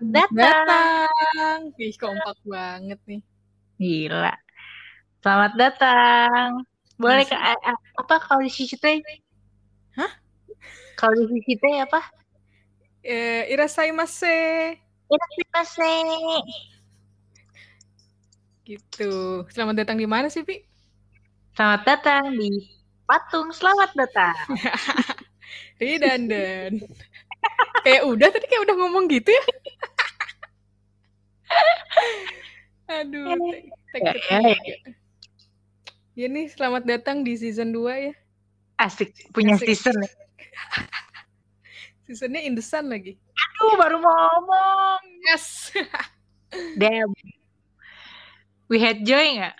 datang. Datang. Ih, kompak banget nih. Gila. Selamat datang. Boleh ke a- a- apa kalau di Shishite? Hah? Kalau di Shishite apa? Eh, irasaimase. Irasimase. Gitu. Selamat datang di mana sih, Pi? Selamat datang di Patung Selamat Datang. Redundant. Kayak udah tadi kayak udah ngomong gitu ya. Aduh, tek- tek- Ya, tek- ya, tek. Ya nih, selamat datang di season 2 ya. Asik punya Asik. season. ya. Seasonnya in the sun lagi. Aduh, baru mau ngomong. Yes. Damn. We had joy nggak?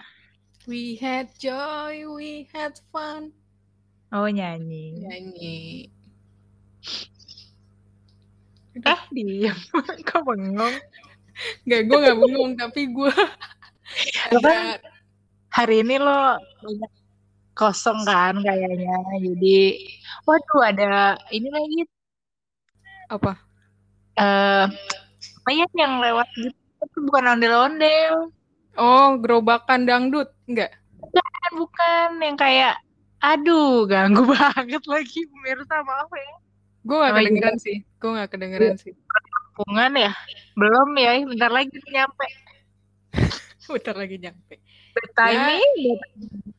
We had joy, we had fun. Oh nyanyi. Nyanyi. Eh diam. Kok bengong? Gak, gue gak bengong, tapi gue ada hari ini lo banyak kosong kan kayaknya. Jadi, waduh ada ini lagi apa? eh apa ya yang lewat gitu tapi bukan ondel-ondel Oh, gerobakan dangdut, enggak? kan bukan yang kayak aduh ganggu banget lagi pemirsa maaf ya Gue gak kedengeran sih, gue gak kedengeran sih. hubungan ya belum ya bentar lagi nyampe Bentar lagi nyampe. Timing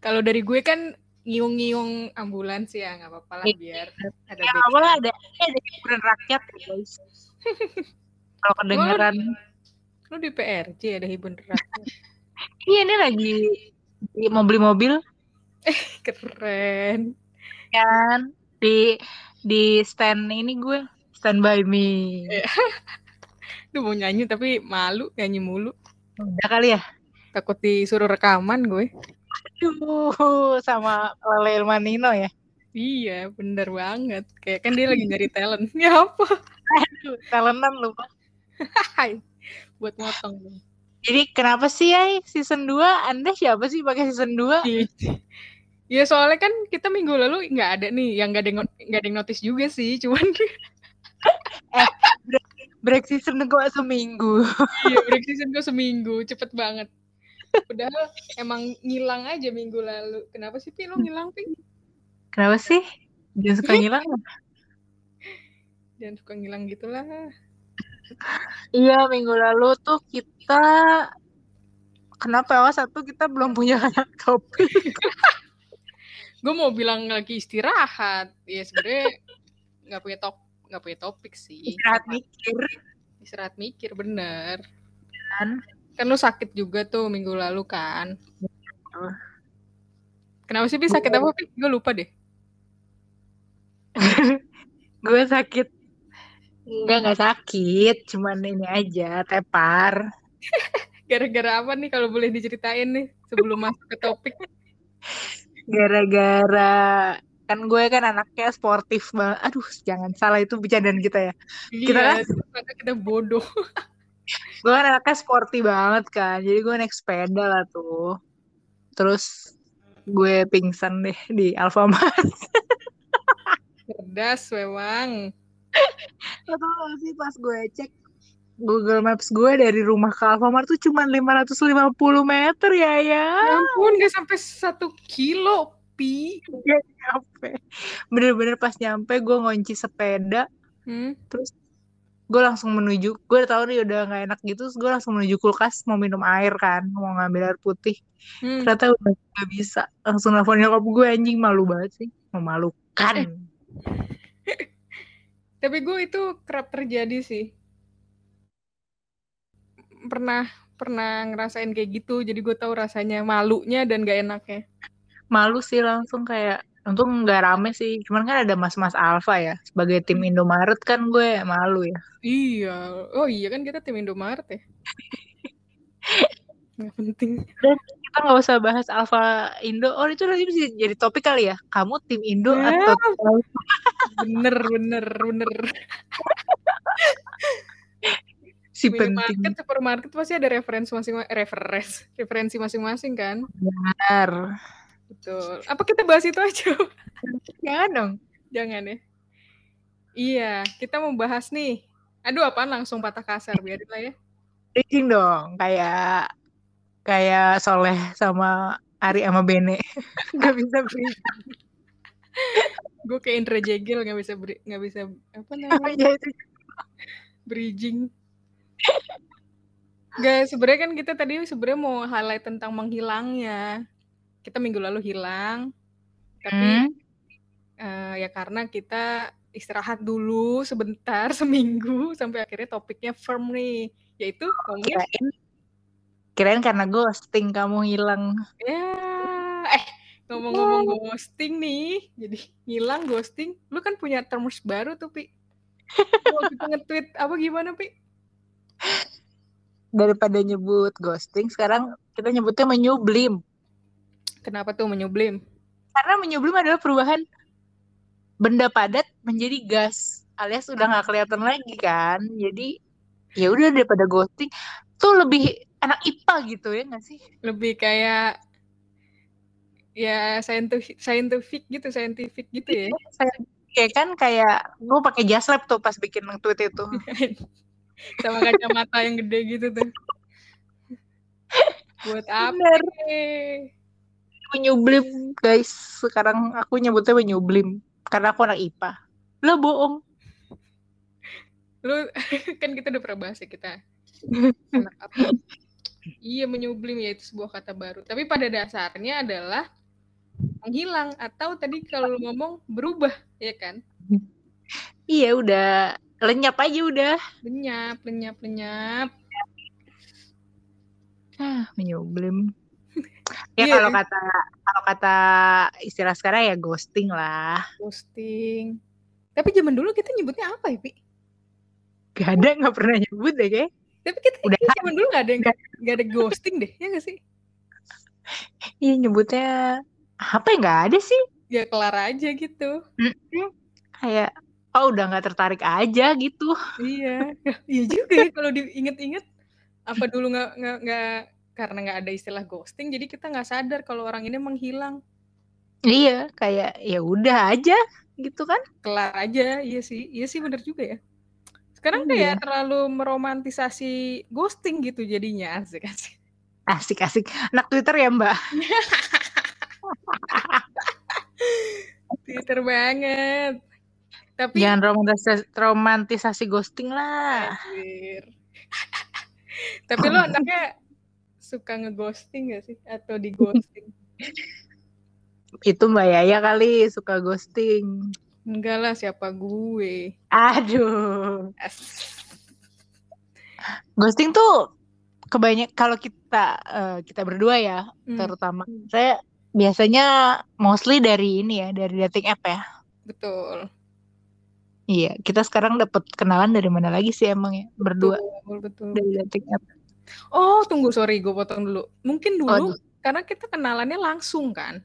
Kalau dari gue kan ngiung-ngiung ambulans ya, nggak apa-apa lah biar ada ya background. awalnya ada ada hiburan rakyat ya guys kalau kedengeran Lu di PRJ ada hiburan rakyat. iya ini lagi mau beli mobil Keren. kan di di stand ini gue stand by me Duh mau nyanyi tapi malu nyanyi mulu. udah kali ya Takut disuruh rekaman gue. Aduh, sama Lele Manino ya. Iya, bener banget. Kayak kan dia lagi nyari talent. Ya apa? Aduh, talentan lu. Buat motong. Jadi kenapa sih ya season 2? Anda siapa sih pakai season 2? Ya soalnya kan kita minggu lalu nggak ada nih, yang nggak ada nggak ada notice juga sih, cuman Break season kok seminggu. iya break season gue seminggu, cepet banget. Padahal emang ngilang aja minggu lalu. Kenapa sih Pi lo ngilang Pi? Kenapa sih? Dia suka ngilang. Jangan suka ngilang gitulah. Iya, minggu lalu tuh kita Kenapa ya satu kita belum punya topik. Gue mau bilang lagi istirahat. Ya sebenarnya nggak punya top nggak punya topik sih. Istirahat mikir Istirahat mikir bener. kan. Kan lu sakit juga tuh minggu lalu kan. Kenapa sih Pi sakit apa Pi? Gue lupa deh. Gue sakit. Enggak, enggak sakit. Cuman ini aja, tepar. Gara-gara apa nih kalau boleh diceritain nih sebelum masuk ke topik? Gara-gara kan gue kan anaknya sportif banget. Aduh, jangan salah itu bercandaan kita ya. Kita Iya, kan- ternyata kita bodoh. Gue kan anaknya sporty banget kan. Jadi gue naik sepeda lah tuh. Terus gue pingsan deh di Alfamart. Cerdas memang. Lo tau gak sih pas gue cek Google Maps gue dari rumah ke Alfamart tuh cuma 550 meter ya ya. Ya ampun, gak sampai satu kilo, Pi. Gak nyampe. Bener-bener pas nyampe gue ngunci sepeda. Hmm? Terus gue langsung menuju. Gue udah tau nih udah gak enak gitu. Terus gue langsung menuju kulkas mau minum air kan. Mau ngambil air putih. Hmm. Ternyata udah gak bisa. Langsung nelfon nyokap gue anjing malu banget sih. Memalukan. Tapi gue itu kerap terjadi sih. Pernah pernah ngerasain kayak gitu, jadi gue tahu rasanya malunya dan gak enaknya. Malu sih langsung kayak. Untung gak rame sih. Cuman kan ada mas-mas Alfa ya. Sebagai tim Indomaret kan gue malu ya. Iya, oh iya kan kita tim Indomaret ya. Gak penting. kita nggak usah bahas Alfa Indo. Oh itu nanti bisa jadi topik kali ya. Kamu tim Indo Ya. atau Bener, bener, bener. si Minimarket, penting supermarket pasti ada referensi masing-masing, referensi, referensi masing-masing kan. benar. Betul. Apa kita bahas itu aja? Jangan dong. Jangan ya. Iya, kita mau bahas nih Aduh, apaan langsung patah kasar biarin lah ya. Bridging dong, kayak kayak Soleh sama Ari sama Bene. Gak bisa bridging. Gue kayak Indra Jegel nggak bisa beri- nggak bisa apa Oh, namanya iya, itu. bridging. Gak, sebenarnya kan kita tadi sebenarnya mau highlight tentang menghilangnya. Kita minggu lalu hilang, tapi Hmm. eh, ya karena kita istirahat dulu sebentar seminggu sampai akhirnya topiknya firm nih, yaitu ngomongin Kirain, kirain karena ghosting kamu hilang. ya eh ngomong-ngomong ghosting nih, jadi hilang ghosting. Lu kan punya terms baru tuh, Pi. Waktu itu nge-tweet apa gimana, Pi? Daripada nyebut ghosting, sekarang kita nyebutnya menyublim. Kenapa tuh menyublim? Karena menyublim adalah perubahan benda padat menjadi gas, alias udah nggak kelihatan lagi kan. Jadi ya udah daripada ghosting, tuh lebih anak IPA gitu ya nggak sih? Lebih kayak ya scientific, scientific gitu, scientific gitu ya. Saya kayak kan kayak gue pakai jas lab tuh pas bikin tweet itu. Sama kacamata yang gede gitu tuh. Buat apa? Menyublim. Guys. Sekarang aku nyebutnya menyublim karena aku anak IPA. Lo bohong. Lu kan kita udah pernah bahas ya kita. Anak apa? Iya menyublim ya itu sebuah kata baru. Tapi pada dasarnya adalah menghilang atau tadi kalau ngomong berubah, ya kan? Iya udah lenyap aja udah. Lenyap, lenyap, lenyap. Ah, menyublim. Ya Iya. kalau kata kalau kata istilah sekarang ya ghosting lah. Posting. Tapi zaman dulu kita nyebutnya apa ya, Pi? Gak ada nggak pernah nyebut deh kayak. Tapi kita Udah. zaman dulu gak ada yang gak ada ghosting deh, ya gak sih? Iya nyebutnya apa ya nggak ada sih. Ya kelar aja gitu. Kayak oh udah nggak tertarik aja gitu. Iya, iya juga ya kalau diinget-inget apa dulu nggak nggak karena nggak ada istilah ghosting, jadi kita nggak sadar kalau orang ini menghilang, Iya kayak ya udah aja gitu kan. kelar aja, iya sih, iya sih bener juga ya. Sekarang Iya. kayak terlalu meromantisasi ghosting gitu jadinya asik asik. Asik asik. Anak Twitter ya mbak. Twitter banget. Tapi Jangan romantisasi, romantisasi ghosting lah. Tapi lo anaknya suka ngeghosting gak sih? Atau di ghosting? Itu Mbak Yaya kali suka ghosting. Enggak lah, siapa gue? Aduh. As- Ghosting tuh kebanyak kalau kita eh, kita berdua ya Hmm, terutama saya biasanya mostly dari ini ya dari dating app ya. betul. Iya, kita sekarang dapat kenalan dari mana lagi sih emang ya berdua Betul, betul. dari dating app. Oh, tunggu, sorry, gue potong dulu. Mungkin dulu, Waduh. karena kita kenalannya langsung kan.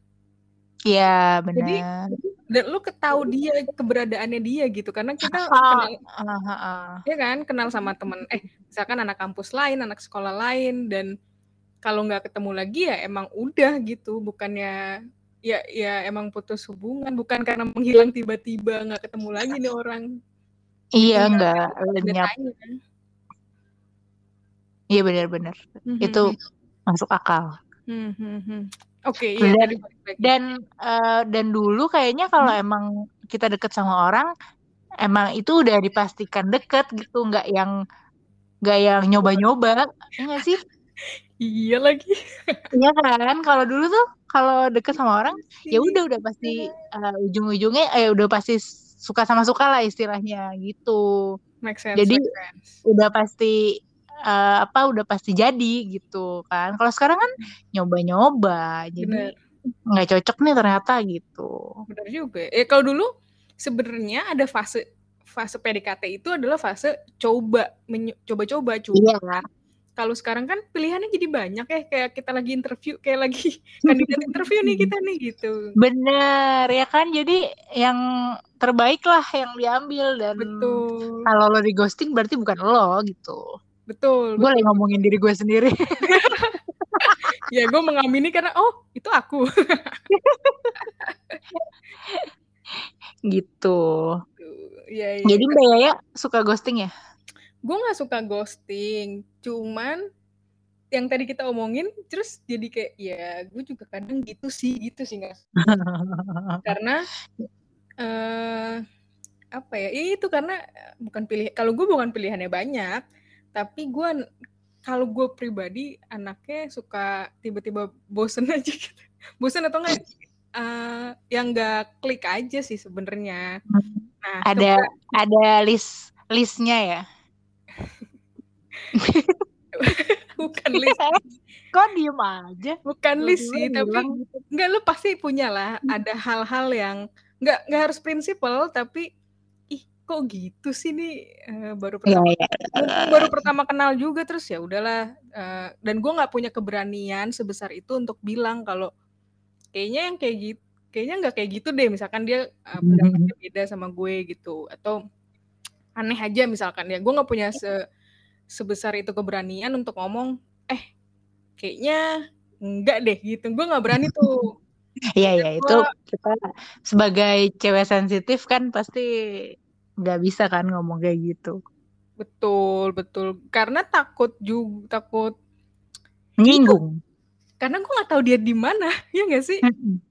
Iya, Jadi, benar. dan lu ketahu dia, keberadaannya dia gitu. Karena kita Ah, kenal, ah, ah. ya kan, kenal sama temen, eh, misalkan anak kampus lain, anak sekolah lain, dan kalau nggak ketemu lagi ya emang udah gitu. Bukannya, ya ya emang putus hubungan. Bukan karena menghilang tiba-tiba, nggak ketemu lagi nih orang. Iya, enggak ada lenyap. tanya. Iya benar-benar. Hmm, Itu masuk akal. hmm, hmm, hmm. Oke, iya Dan lagi. dan eh, dan dulu kayaknya kalau Hmm, emang kita deket sama orang, emang itu udah dipastikan deket gitu, nggak yang nggak yang nyoba-nyoba, ya nggak sih? Iya lagi. Iya kan? Kalau dulu tuh kalau deket sama orang, ya Sih. udah udah pasti eh, ujung-ujungnya eh udah pasti suka sama suka lah istilahnya gitu. Make sense, Jadi make sense. udah pasti eh, apa udah pasti jadi gitu kan. Kalau sekarang kan nyoba-nyoba, jadi nggak cocok nih ternyata gitu. bener juga. Eh kalau dulu sebenarnya ada fase fase PDKT itu adalah fase coba coba-coba Iya cuma kalau sekarang kan pilihannya jadi banyak ya kayak kita lagi interview kayak lagi kandidat interview nih kita nih gitu. Bener ya kan jadi yang terbaik lah yang diambil dan Betul. kalau lo di ghosting berarti bukan lo gitu. Betul, Gue lagi ngomongin diri gue sendiri. Ya gue mengamini karena oh itu aku. gitu. Iya iya. Jadi Mbak Yaya suka ghosting ya? Gue nggak suka ghosting cuman yang tadi kita omongin terus jadi kayak ya gue juga kadang gitu sih gitu sih nggak karena eh apa ya itu karena bukan pilih kalau gue bukan pilihannya banyak tapi gue kalau gue pribadi anaknya suka tiba-tiba bosen aja gitu. Bosen atau enggak uh, yang enggak klik aja sih sebenarnya. Nah ada ada list listnya ya bukan list. Kok diem aja? Bukan list sih tapi gitu. enggak lu pasti punya lah. Ada hal-hal yang enggak enggak harus prinsipal tapi ih kok gitu sih nih? Uh, baru pertama ya, ya. baru pertama kenal juga terus ya udahlah. Uh, dan gue nggak punya keberanian sebesar itu untuk bilang kalau kayaknya yang kayak gitu kayaknya nggak kayak gitu deh. Misalkan dia uh, pendapatnya beda sama gue gitu. Atau aneh aja misalkan ya. Gue nggak punya se sebesar itu keberanian untuk ngomong eh kayaknya enggak deh gitu gue nggak berani tuh Iya ya itu kita sebagai cewek sensitif kan pasti nggak bisa kan ngomong kayak gitu. Betul betul karena takut juga takut nyinggung. Karena gue nggak tahu dia di mana ya nggak sih?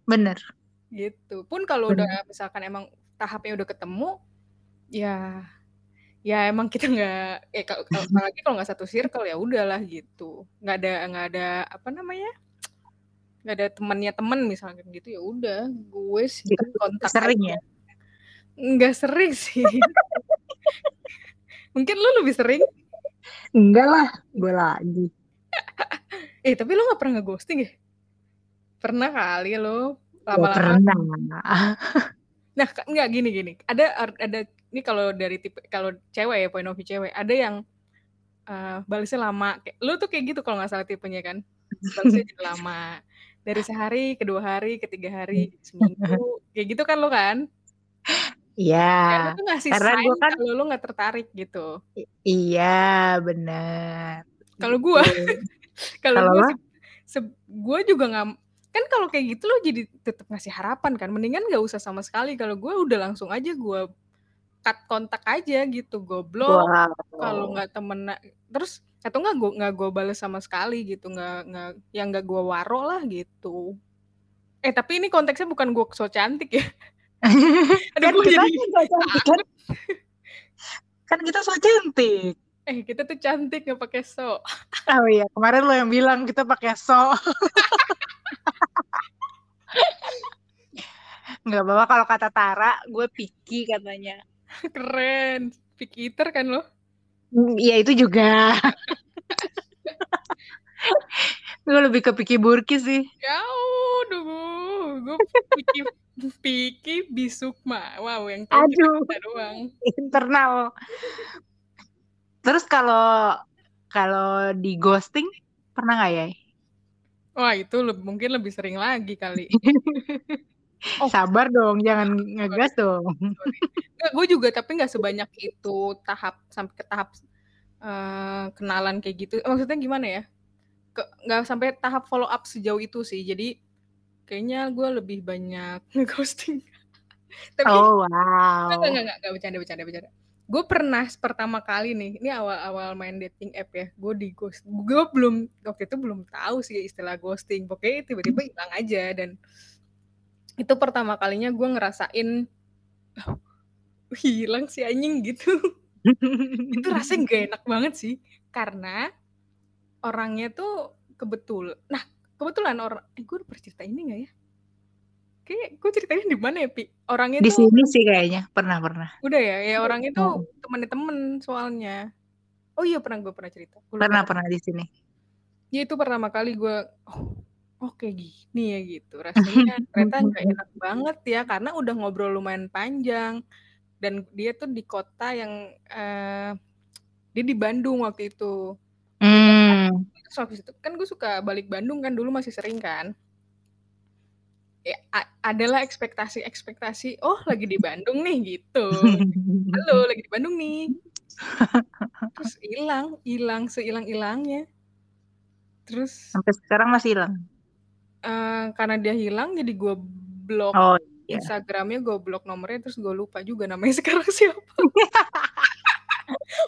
Bener. Gitu pun kalau udah misalkan emang tahapnya udah ketemu ya Ya emang kita nggak eh kalau apalagi kalau nggak satu circle ya udahlah gitu. Nggak ada nggak ada apa namanya? Nggak ada temannya temen misalnya gitu ya udah gue sih kontak sering aja. ya. Nggak sering sih. Mungkin lu lebih sering? Enggak lah, gue lagi. eh tapi lu nggak pernah nge-ghosting ya? Pernah kali lo lama-lama. pernah. Nah, enggak gini gini. Ada ada ini kalau dari tipe kalau cewek ya point of view cewek, ada yang uh, balasnya lama. Lu tuh kayak gitu kalau nggak salah tipenya kan. Balasnya lama. Dari sehari, kedua hari, ketiga hari, seminggu, kayak gitu kan lo kan? Iya. ngasih Karena sign kan kalau lu nggak tertarik gitu. iya, benar. Kalau gue, kalau gue, gue juga nggak kan kalau kayak gitu lo jadi tetap ngasih harapan kan mendingan gak usah sama sekali kalau gue udah langsung aja gue cut kontak aja gitu gue blok wow. kalau nggak temen terus atau nggak gue nggak gue balas sama sekali gitu nggak nggak yang nggak gue waro lah gitu. Eh tapi ini konteksnya bukan gue so cantik ya. Aduh, kan kita jadi... so cantik kan? Kan kita so cantik. Eh kita tuh cantik nggak pakai so. Oh iya kemarin lo yang bilang kita pakai so. Nggak apa-apa kalau kata Tara, gue picky katanya. Keren. Picky eater kan lo? Iya itu juga. gue lebih ke picky burki sih. Ya udah gue picky picky bisukma. Wow, yang Aduh. doang. Internal. Terus kalau kalau di ghosting pernah nggak ya? Wah, itu mungkin lebih sering lagi kali. Oh. Sabar dong, jangan ngegas dong. Enggak, gue juga tapi nggak sebanyak itu tahap sampai ke tahap uh, kenalan kayak gitu. Maksudnya gimana ya? Ke, nggak sampai tahap follow up sejauh itu sih. Jadi kayaknya gue lebih banyak ghosting. tapi, oh wow. Enggak, enggak, enggak, enggak, bercanda, bercanda, bercanda gue pernah pertama kali nih ini awal-awal main dating app ya gue di ghost gue belum waktu itu belum tahu sih istilah ghosting pokoknya tiba-tiba hilang aja dan itu pertama kalinya gue ngerasain oh, hilang si anjing? Gitu. Itu rasanya gak enak banget sih karena orangnya tuh kebetul nah kebetulan orang eh gue udah bercerita ini gak ya? Kayak gue ceritanya di mana ya pi? Orangnya di tuh sini sih kayaknya pernah pernah. Udah ya ya orangnya tuh oh. temen temen soalnya. Oh iya pernah gue pernah cerita. Gua pernah pernah di sini. Ya itu pertama kali gue oh, oh kayak gini ya gitu rasanya ternyata nggak enak banget ya karena udah ngobrol lumayan panjang dan dia tuh di kota yang uh, dia di Bandung waktu itu hmm. terus habis itu kan gue suka balik Bandung kan dulu masih sering kan ya, adalah ekspektasi-ekspektasi, oh lagi di Bandung nih gitu. Halo, lagi di Bandung nih. Terus hilang, hilang sehilang-hilangnya. Terus sampai sekarang masih hilang. Uh, karena dia hilang jadi gue blok oh, iya. Instagramnya gue blok nomornya terus gue lupa juga namanya sekarang siapa.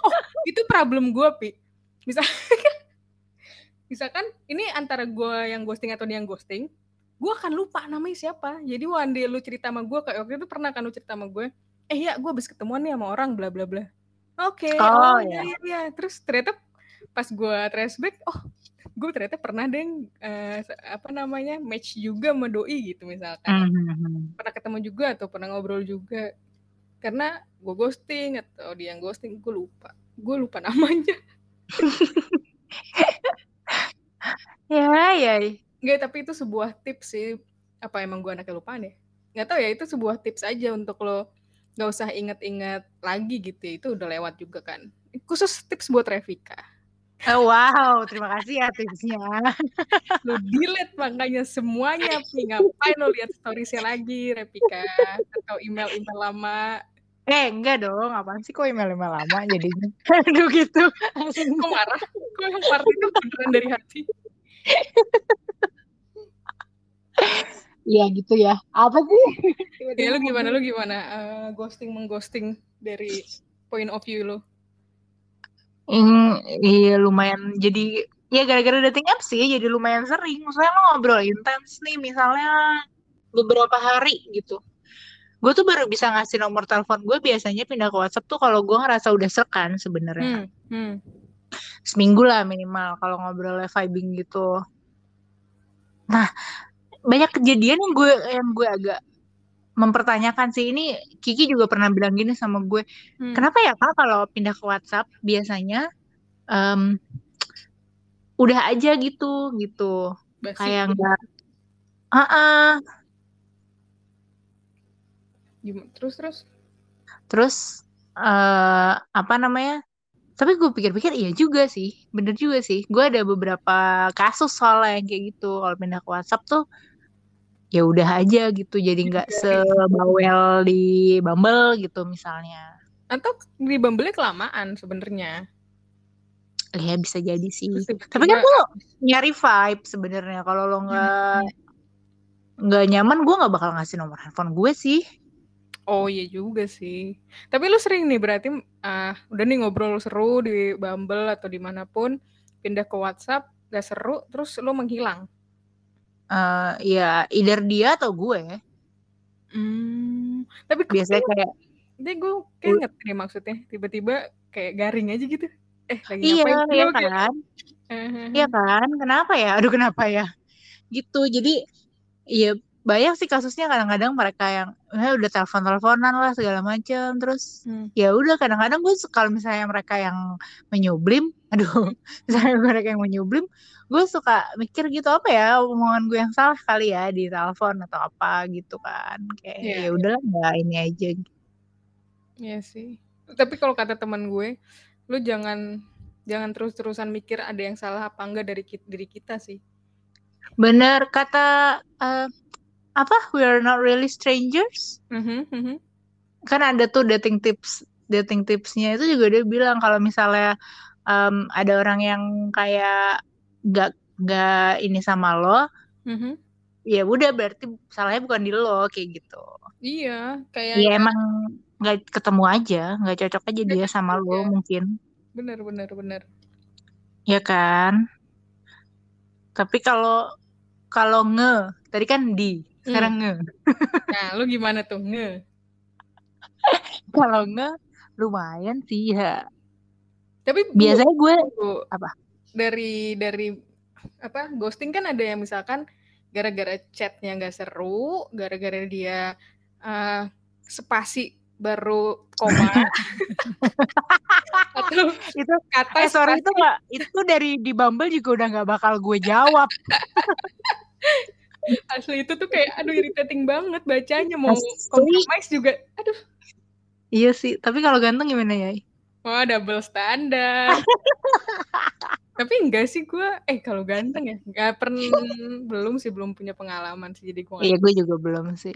oh itu problem gue pi. Misal misalkan ini antara gue yang ghosting atau dia yang ghosting gue akan lupa namanya siapa. Jadi one day lu cerita sama gue kayak waktu itu pernah kan lu cerita sama gue eh ya gue habis ketemuan nih sama orang bla bla bla. Oke okay, Oh, oh, iya. iya iya. Terus ternyata pas gue trace back oh gue ternyata pernah deh eh, se- apa namanya match juga sama doi gitu misalkan Mhm. pernah ketemu juga atau pernah ngobrol juga karena gue ghosting atau dia yang ghosting gue lupa gue lupa namanya Ya, ya. Enggak, tapi itu sebuah tips sih. Apa emang gue anaknya lupaan ya? Nggak tahu ya, itu sebuah tips aja untuk lo nggak usah inget-inget lagi gitu ya. Itu udah lewat juga kan. Khusus tips buat Revika. Oh, wow, terima kasih ya tipsnya. Lo delete makanya semuanya. Pi. Ngapain lo lihat storiesnya lagi, Revika? Atau email-email lama. Eh, enggak dong. Apaan sih kok email-email lama jadinya? Aduh gitu. Langsung. Kok marah? Kok yang marah itu beneran dari hati? Iya gitu ya. Apa sih? Ya lu gimana? Lu gimana? Eh, ghosting mengghosting dari point of view lo? Hmm, iya lumayan jadi ya gara-gara dating apps sih jadi lumayan sering. Maksudnya lo ngobrol intens nih misalnya beberapa hari gitu. Gue tuh baru bisa ngasih nomor telepon gue biasanya pindah ke WhatsApp tuh kalau gue ngerasa udah sekan sebenarnya. Hmm, hmm. Seminggu lah minimal kalau ngobrolnya vibing gitu. Nah, banyak kejadian yang gue yang gue agak mempertanyakan sih ini Kiki juga pernah bilang gini sama gue Hmm. kenapa ya kak kalau pindah ke WhatsApp biasanya em, udah aja gitu gitu Basi. kayak nggak ah ah. Gimana? Terus terus. terus eh apa namanya tapi gue pikir-pikir iya juga sih bener juga sih gue ada beberapa kasus soalnya yang kayak gitu kalau pindah ke WhatsApp tuh ya udah aja gitu jadi nggak sebawel di Bumble gitu misalnya. Atau di Bumble kelamaan sebenarnya. ya bisa jadi sih. Tiba-tiba- tapi kan lo nyari vibe sebenarnya. Kalau lo nggak nggak nyaman gue nggak bakal ngasih nomor handphone gue sih. Oh iya juga sih. Tapi lu sering nih berarti ah udah nih ngobrol seru di Bumble atau di mana pun pindah ke WhatsApp gak seru terus lu menghilang. Eh ya either dia atau gue Hmm. Tapi biasanya kayak dia gue kayak ngerti nih maksudnya tiba-tiba kayak garing aja gitu. Eh lagi iya ngapain iya lu kayak- kan Eh, Iya kan? Kenapa ya? Aduh kenapa ya? Gitu. Jadi iya banyak sih kasusnya kadang-kadang mereka yang eh, udah telepon-teleponan lah segala macam terus Hmm. ya udah kadang-kadang gue kalau misalnya mereka yang menyublim, aduh, misalnya mereka yang menyublim, gue suka mikir gitu apa ya omongan gue yang salah kali ya di telepon atau apa gitu kan. Kayak Iya, ya udahlah nggak ini aja. Iya sih. Tapi kalau kata teman gue, lu jangan jangan terus-terusan mikir ada yang salah apa enggak dari ki- diri kita sih. Bener kata eh, apa? We are not really strangers. Mhm, mhm. kan ada tuh dating tips dating tipsnya itu juga dia bilang kalau misalnya em, ada orang yang kayak gak gak ini sama lo Mhm. ya udah berarti salahnya bukan di lo kayak gitu Iya, kayak ya emang nggak ketemu aja nggak cocok aja dia sama lo mungkin bener bener bener. ya kan tapi kalau kalau nge tadi kan di sekarang nge Nah, lu gimana tuh? Nge. kalau nge lumayan sih ya Tapi biasanya gue Apa? Dari dari apa? Ghosting kan ada yang misalkan gara-gara chatnya nggak seru, gara-gara dia eh, spasi baru koma atau itu kata eh sorry spasi itu nggak itu dari di Bumble juga udah nggak bakal gue jawab asli itu tuh kayak aduh irritating banget bacanya mau Asli. compromise juga aduh Iya sih, tapi kalau ganteng gimana ya? wah double standar tapi enggak sih gue eh kalau ganteng ya nggak pernah belum sih belum punya pengalaman sih jadi gue Iya, gue juga belum sih.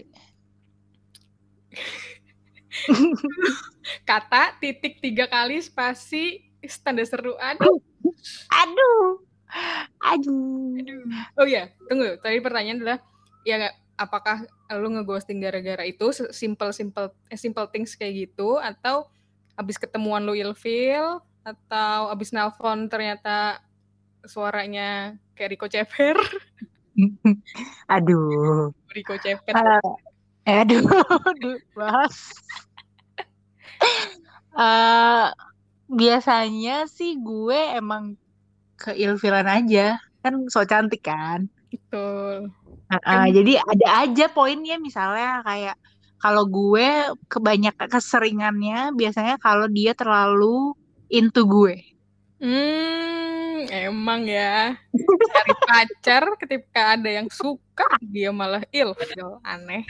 kata titik tiga kali spasi tanda seru aduh Aduh, aduh. aduh oh ya tunggu tadi pertanyaan adalah ya apakah lu ngeghosting gara-gara itu simple simple eh, simple things kayak gitu atau habis ketemuan lu ilfeel atau abis nelpon ternyata suaranya kayak Rico Ceper. Aduh. Rico Ceper. Uh, eh, aduh bahas uh, biasanya sih gue emang keilfilan aja. Kan so cantik kan? Betul. Uh, uh, jadi ada aja poinnya misalnya kayak kalau gue kebanyakan keseringannya biasanya kalau dia terlalu into gue hmm emang ya cari pacar ketika ada yang suka dia malah il aneh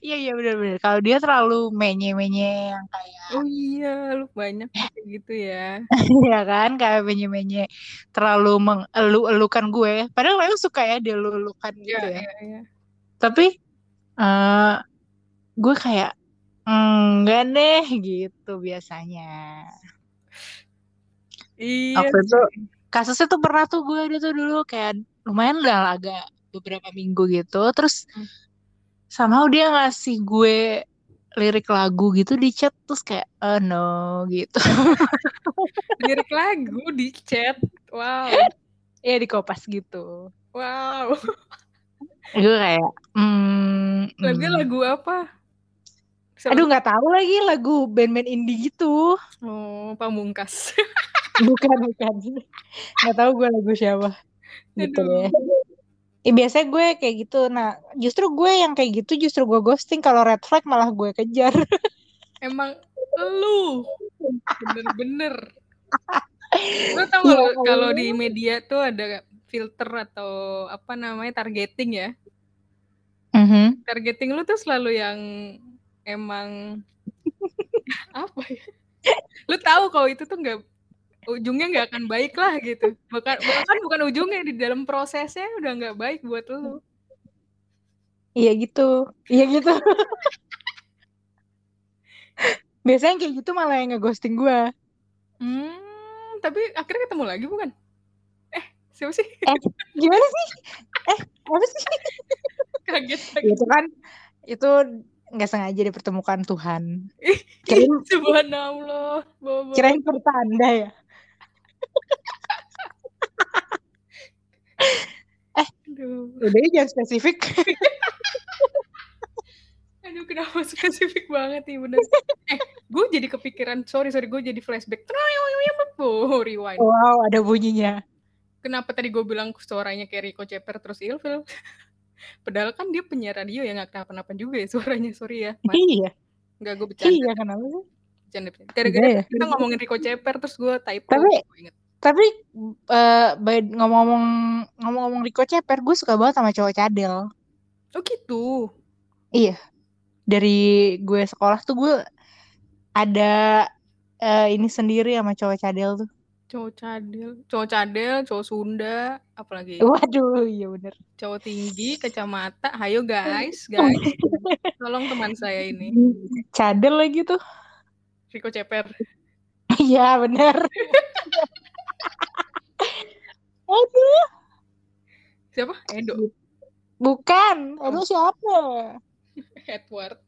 Iya iya benar-benar. Kalau dia terlalu menye-menye yang kayak Oh iya, lu banyak gitu ya. Iya kan, kayak menye-menye terlalu mengelu-elukan gue. Padahal memang suka ya dia elukan gitu Iya, ya. iya, iya. Tapi uh, gue kayak enggak deh gitu biasanya. Iya. Waktu itu kasusnya tuh pernah tuh gue dia tuh dulu kayak lumayan udah agak beberapa minggu gitu. Terus Hmm. somehow dia ngasih gue lirik lagu gitu di chat terus kayak oh no gitu. Lirik lagu di chat. Wow. Iya di kopas gitu. Wow. Gue kayak hmm, Lagu hmm. lagu apa? Aduh nggak tahu lagi lagu band-band indie gitu. Oh, pamungkas. Bukan bukan. Nggak tahu gue lagu siapa. Gitu Aduh. Ya, biasanya gue kayak gitu. Nah, justru gue yang kayak gitu justru gue ghosting. Kalau red flag malah gue kejar. Emang lu bener-bener. Lu tau Ya kalau di media tuh ada filter atau apa namanya targeting ya. Mhm. Targeting lu tuh selalu yang emang apa ya? Lu tahu kalau itu tuh nggak ujungnya nggak akan baik lah gitu. Bahkan bahkan bukan ujungnya di dalam prosesnya udah nggak baik buat lu. Iya gitu. Iya gitu. Biasanya kayak gitu malah yang ngeghosting gue. Hmm, tapi akhirnya ketemu lagi bukan? Eh, siapa sih? Eh, gimana sih? Eh, apa sih? Kaget lagi. Itu kan itu nggak sengaja dipertemukan Tuhan. Kirain- Subhanallah, Bobo. Kirain pertanda ya. Aduh, Udah ya, jangan spesifik. aduh kenapa spesifik banget nih bener. Eh, gue jadi kepikiran, sorry sorry gue jadi flashback. Oh, rewind. Wow, ada bunyinya. Kenapa tadi gue bilang suaranya kayak Rico Ceper terus Ilfil? Padahal kan dia penyiar radio yang gak kenapa-napa juga ya suaranya, sorry ya. Mas. Iya, Enggak, gue bercanda. iya kenapa sih? bercanda. Gara-gara Iya ya. kita ngomongin Rico Ceper terus gue typo. Tapi-. Tapi by- ngomong-ngomong ngomong-ngomong Rico Ceper, gue suka banget sama cowok cadel. Oh gitu. Dari gue sekolah tuh gue ada eh, ini sendiri sama cowok cadel tuh. Cowok cadel, cowok cadel, cowok Sunda, apalagi Waduh, iya bener. cowok tinggi, kacamata. Hayo guys, guys. Tolong teman saya ini, Cadel lagi tuh. Rico Ceper. Iya bener. Aduh, Siapa? Edo. bukan. Aduh siapa? Edward.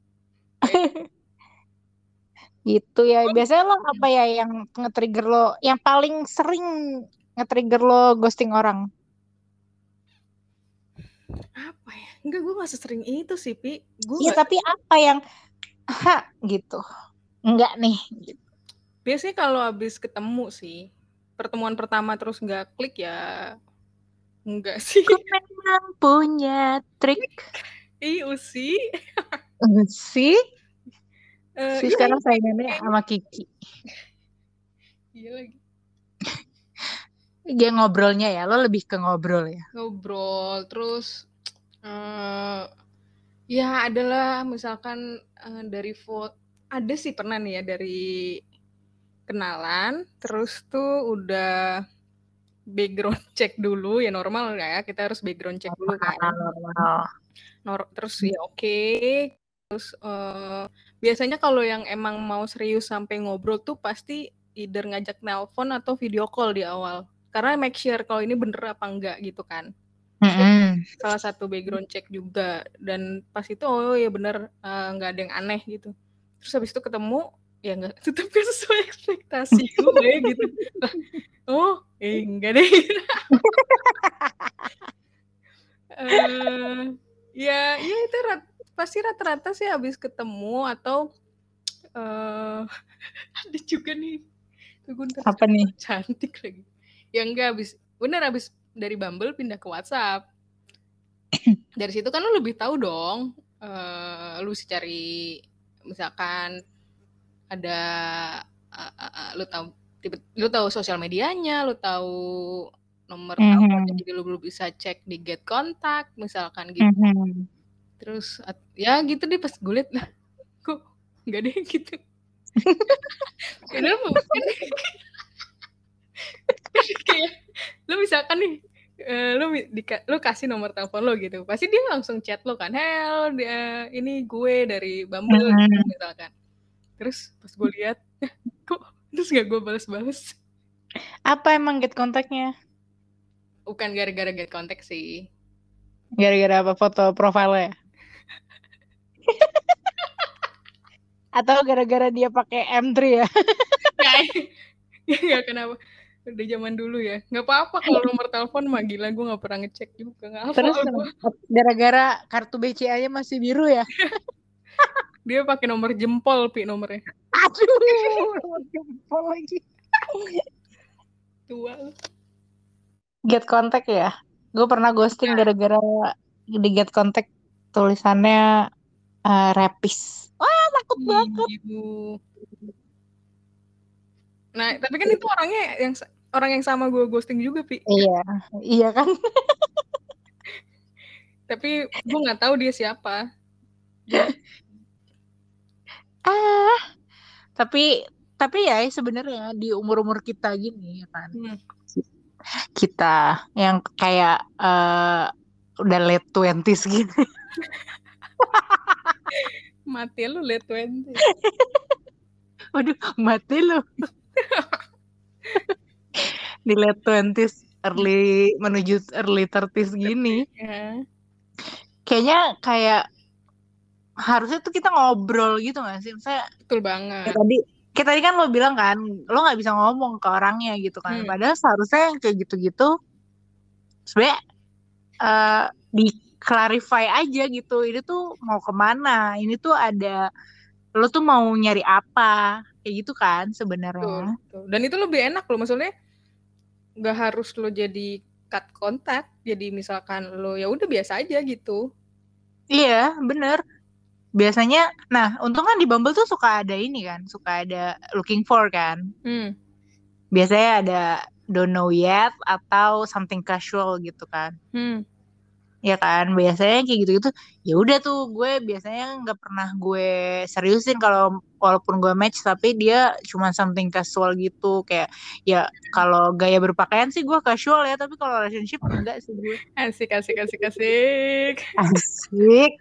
Gitu ya. Biasanya lo apa ya yang nge-trigger lo, yang paling sering nge-trigger lo ghosting orang? Apa ya? Enggak, gue gak sesering itu sih, Pi. Gue Iya, tapi apa yang ha gitu. Enggak nih. Gitu. biasanya kalau habis ketemu sih, pertemuan pertama terus nggak klik ya enggak sih. Aku memang punya trik. Ih, usi. sih. Eh, Sih iya, sekarang saingannya sama Kiki. iya lagi. Dia ngobrolnya ya, lo lebih ke ngobrol ya. Ngobrol, terus eh ya adalah misalkan eh, dari foto, ada sih pernah nih ya dari kenalan, terus tuh udah background check dulu ya normal ya kita harus background check dulu kan. Normal. Nor- terus ya oke terus eh, biasanya kalau yang emang mau serius sampai ngobrol tuh pasti either ngajak nelpon atau video call di awal. Karena make sure kalau ini bener apa enggak gitu kan. Mm-mm. salah satu background check juga. Dan pas itu oh ya bener eh, nggak ada yang aneh gitu. Terus habis itu ketemu ya nggak tetap sesuai ekspektasi. Gue gitu. Oh eh enggak deh. Uh, ya ya itu rat, pasti rata-rata sih habis ketemu atau uh, ada juga nih. Apa nih? cantik lagi. Ya enggak habis bener habis dari Bumble pindah ke WhatsApp. Dari situ kan lu lebih tahu dong uh, lu sih cari misalkan ada uh, uh, uh, lu tahu tipe, lu tahu sosial medianya lu tahu nomor mm -hmm. jadi lu belum bisa cek di get kontak misalkan gitu. Mm -hmm. Terus ya gitu deh pas gue liat lah kok nggak deh gitu. Padahal mungkin kayak lu misalkan nih uh, lu di, lu kasih nomor telepon lo gitu pasti dia langsung chat lo kan hell dia ini gue dari Bumble mm -hmm. misalkan. Terus pas gue lihat kok? Terus gak gue balas-balas. Apa emang get kontaknya? Bukan gara-gara get kontak sih. Gara-gara apa foto profilnya atau gara-gara dia pakai M3 ya? Ya nggak kenapa? Udah zaman dulu ya. Nggak apa-apa kalau nomor telepon mah gila gue nggak pernah ngecek juga. Nggak apa terus gara-gara kartu BCA nya masih biru ya? Dia pakai nomor jempol pi nomornya. Aduh nomor jempol lagi. Tua. Get contact ya? Gue pernah ghosting nah. gara-gara di get contact tulisannya uh, rapis. Wah takut banget Nah, tapi kan itu orangnya yang orang yang sama gue ghosting juga, Pi. Iya, iya kan. tapi gue nggak tahu dia siapa. ah, tapi tapi ya sebenarnya di umur-umur kita gini ya kan. Hmm. Kita yang kayak uh, udah late twenties gini. mati lu late twenties. Waduh, mati lu. di late twenties early menuju early thirties gini yeah. kayaknya kayak harusnya tuh kita ngobrol gitu gak sih misalnya betul banget ya tadi kayak tadi kan lo bilang kan lo nggak bisa ngomong ke orangnya gitu kan hmm. padahal seharusnya yang kayak gitu-gitu sebenarnya uh, di clarify aja gitu ini tuh mau ke mana ini tuh ada lo tuh mau nyari apa kayak gitu kan sebenarnya. Dan itu lebih enak loh maksudnya nggak harus lo jadi cut kontak jadi misalkan lo ya udah biasa aja gitu. Iya bener. Biasanya nah untung kan di Bumble tuh suka ada ini kan suka ada looking for kan. Hmm. biasanya ada don't know yet atau something casual gitu kan. Hmm ya kan? Biasanya kayak gitu-gitu ya udah tuh gue biasanya nggak pernah gue seriusin kalau walaupun gue match tapi dia cuma something casual gitu. Kayak ya kalau gaya berpakaian sih gue casual ya tapi kalau relationship enggak sih gue. Asik asik asik asik. Asik.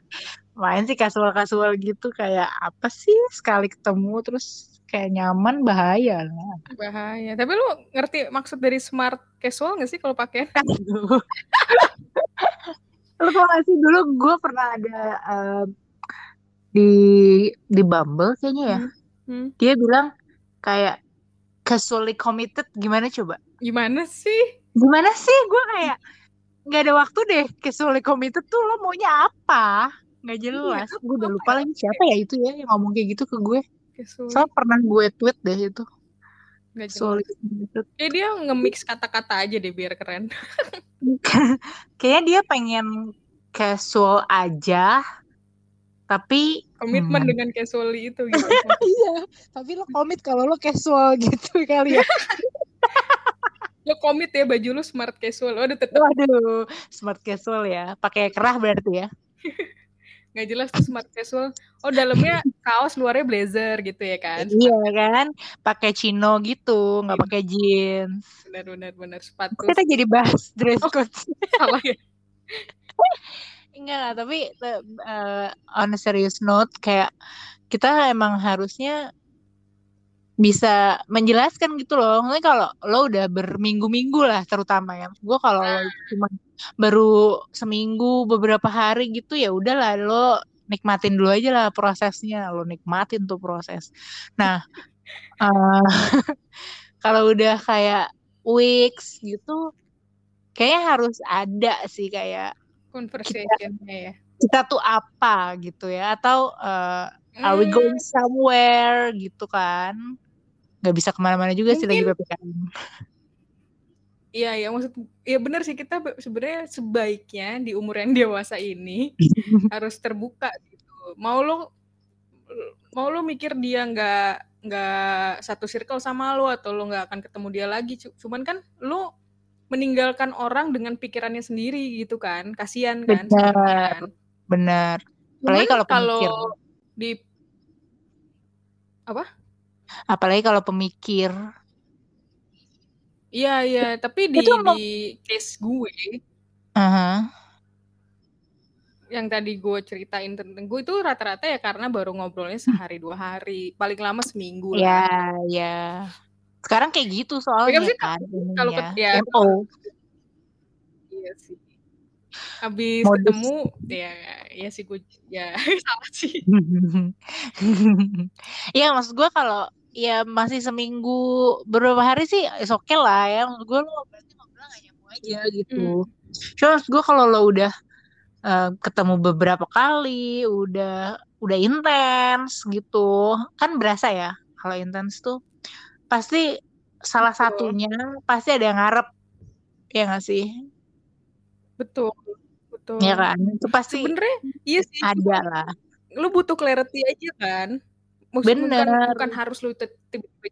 Main sih casual casual gitu kayak apa sih? Sekali ketemu terus kayak nyaman bahaya lah. Bahaya. Tapi lu ngerti maksud dari smart casual gak sih kalau pakai Lu tau gak sih dulu gue pernah ada uh, di di Bumble kayaknya ya. Hmm. Hmm. Dia bilang kayak casually committed gimana coba? Gimana sih? Gimana sih? Gue kayak nggak ada waktu deh casually committed tuh lo maunya apa? Nggak iya, jelas. Iya, gue udah lupa ya? lagi siapa ya itu ya yang ngomong kayak gitu ke gue. Soalnya pernah gue tweet deh itu. Gak jelas. Kayak dia nge-mix kata-kata aja deh biar keren. Kayaknya dia pengen casual aja, tapi komitmen hmm. dengan casual itu gitu. iya, tapi lo komit kalau lo casual gitu kali ya. lo komit ya baju lo smart casual. Waduh tetap. Waduh, smart casual ya. Pakai kerah berarti ya. Nggak jelas tuh smart casual. Oh dalamnya kaos, luarnya blazer gitu ya kan? Iya kan, pakai chino gitu, nggak pakai jeans. Benar benar benar sepatu. Kita jadi bahas dress oh, code. Oh, salah ya. Enggak lah, tapi uh, on a serious note kayak kita emang harusnya bisa menjelaskan gitu loh. Mungkin kalau lo udah berminggu-minggu lah terutama ya. Gue kalau nah. cuma baru seminggu beberapa hari gitu ya udahlah lo nikmatin dulu aja lah prosesnya lo nikmatin tuh proses nah uh, kalau udah kayak weeks gitu kayaknya harus ada sih kayak conversationnya ya kita tuh apa gitu ya atau uh, are we going Hmm, somewhere? Gitu kan. Nggak bisa ke mana-mana juga sih lagi mungkin ppkm Iya, ya maksud ya benar sih kita be- sebenarnya sebaiknya di umur yang dewasa ini harus terbuka gitu. Mau lo mau lo mikir dia nggak nggak satu circle sama lo atau lo nggak akan ketemu dia lagi, cu- cuman kan lo meninggalkan orang dengan pikirannya sendiri gitu kan, kasihan kan benar kan. benar. Apalagi kalau kalau di apa? apalagi kalau pemikir. Iya iya, tapi di itu di case gue Aha. yang tadi gue ceritain tentang gue itu rata-rata ya karena baru ngobrolnya sehari dua hari. Paling lama seminggu lah. Ya sekarang kayak gitu ya soalnya sih kan kalau ya. Mo iya sih habis modus. ketemu ya ya sih gue ya salah sih. Iya maksud gue kalau ya masih seminggu beberapa hari sih is okay lah ya. Maksud gue lo berarti ngobrol gak nyambung aja gitu. Hmm, cuma maksud gue kalau lo udah eh, ketemu beberapa kali udah udah intens gitu. Kan berasa ya kalau intens tuh pasti salah satunya pasti ada yang ngarep. Ya gak sih betul ya betul kan? Itu pasti sebenarnya iya sih ada lah. lu butuh clarity aja kan? Maksud bukan bener. bukan harus lu tiba-tiba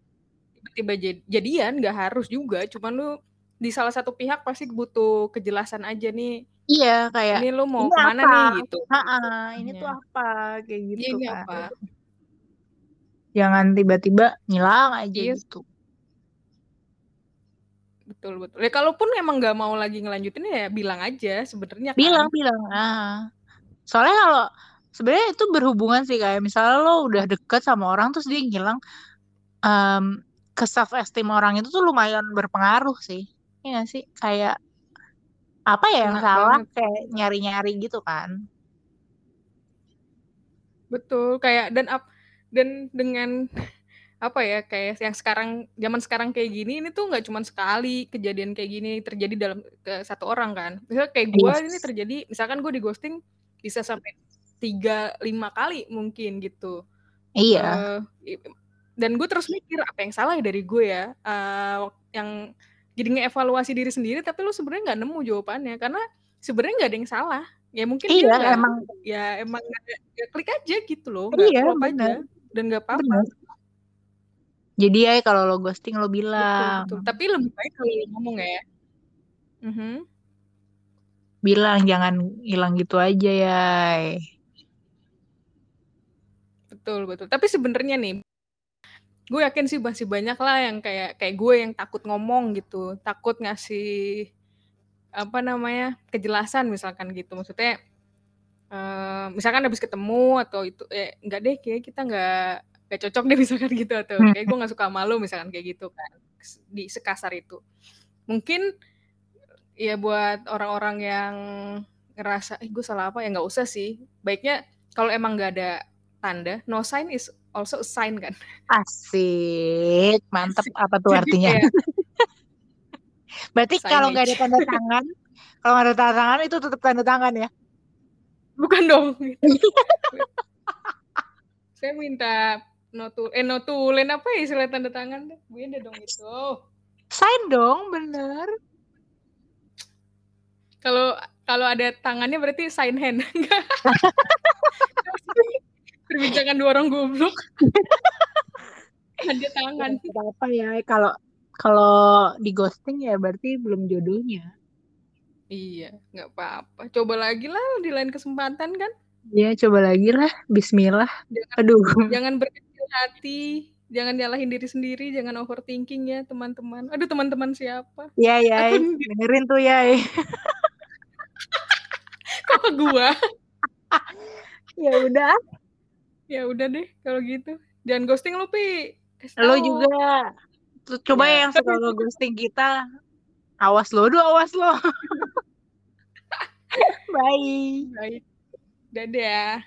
tiba-tiba jad- jadian nggak harus juga. Cuman lu di salah satu pihak pasti butuh kejelasan aja nih. Iya kayak ini lu mau ini ke mana apa? nih gitu. Ha-ha, ini tuh ya apa? Kayak iya gitu ini kan. apa. Jangan tiba-tiba ngilang aja iya. gitu betul betul. Ya kalaupun emang nggak mau lagi ngelanjutin ya bilang aja sebenarnya bilang kan. Bilang ah. Soalnya kalau sebenarnya itu berhubungan sih kayak misalnya lo udah deket sama orang terus dia ngilang em, ke self esteem orang itu tuh lumayan berpengaruh sih. Iya gak sih? Kayak apa ya yang kena salah? banget. Kayak nyari-nyari gitu kan. Betul kayak dan up dan dengan apa ya kayak yang sekarang zaman sekarang kayak gini ini tuh nggak cuma sekali kejadian kayak gini terjadi dalam ke satu orang kan. Misalnya kayak gue ini yes terjadi misalkan gue di ghosting bisa sampai tiga lima kali mungkin gitu. Iya. I- dan gue terus mikir apa yang salah dari gue ya? Eh, yang jadi ngevaluasi diri sendiri tapi lu sebenarnya nggak nemu jawabannya karena sebenarnya nggak ada yang salah. Ya mungkin dia iya nggak emang ya emang nggak nggak klik aja gitu loh nggak iya aja dan nggak apa-apa jadi ya kalau lo ghosting lo betul bilang. Betul tapi lebih baik kalau lu ngomong ya. Mhm. bilang jangan hilang gitu aja ya. Betul betul. Tapi sebenarnya nih gue yakin sih masih banyak lah yang kayak kayak gue yang takut ngomong gitu. Takut ngasih apa namanya kejelasan misalkan gitu. Maksudnya eh, misalkan habis ketemu atau itu eh enggak deh kayak kita nggak nggak cocok deh misalkan gitu atau kayak gue nggak suka malu misalkan kayak gitu kan di sekasar itu. Mungkin ya buat orang-orang yang ngerasa eh gue salah apa? Ya nggak usah sih. Baiknya kalau emang nggak ada tanda no sign is also a sign kan. Asik mantep. Apa tuh jadi artinya? Kayak berarti kalau nggak ada tanda tangan kalau nggak ada tanda tangan itu tetap tanda tangan ya? Bukan dong. Gitu. saya minta notul eh notulen apa ya istilah tanda tangan deh beda dong itu. Sign dong bener. Kalau kalau ada tangannya berarti sign hand. Perbincangan dua orang goblok. Ada tangan. Apa apa ya kalau kalau di ghosting ya berarti belum jodohnya. Iya nggak apa-apa. Coba lagi lah di lain kesempatan kan. Ya coba lagi lah. Bismillah. Jangan aduh. jangan berkecil hati jangan nyalahin diri sendiri jangan overthinking ya teman-teman. Aduh teman-teman siapa? Ya ya aku dengerin tuh ya kok ke gua? Ya udah. Ya udah deh kalau gitu. Jangan ghosting lu pi. Lo juga. Coba Ya, yang suka ghosting kita. Awas lo doh awas lo. Bye. Baik. Dadah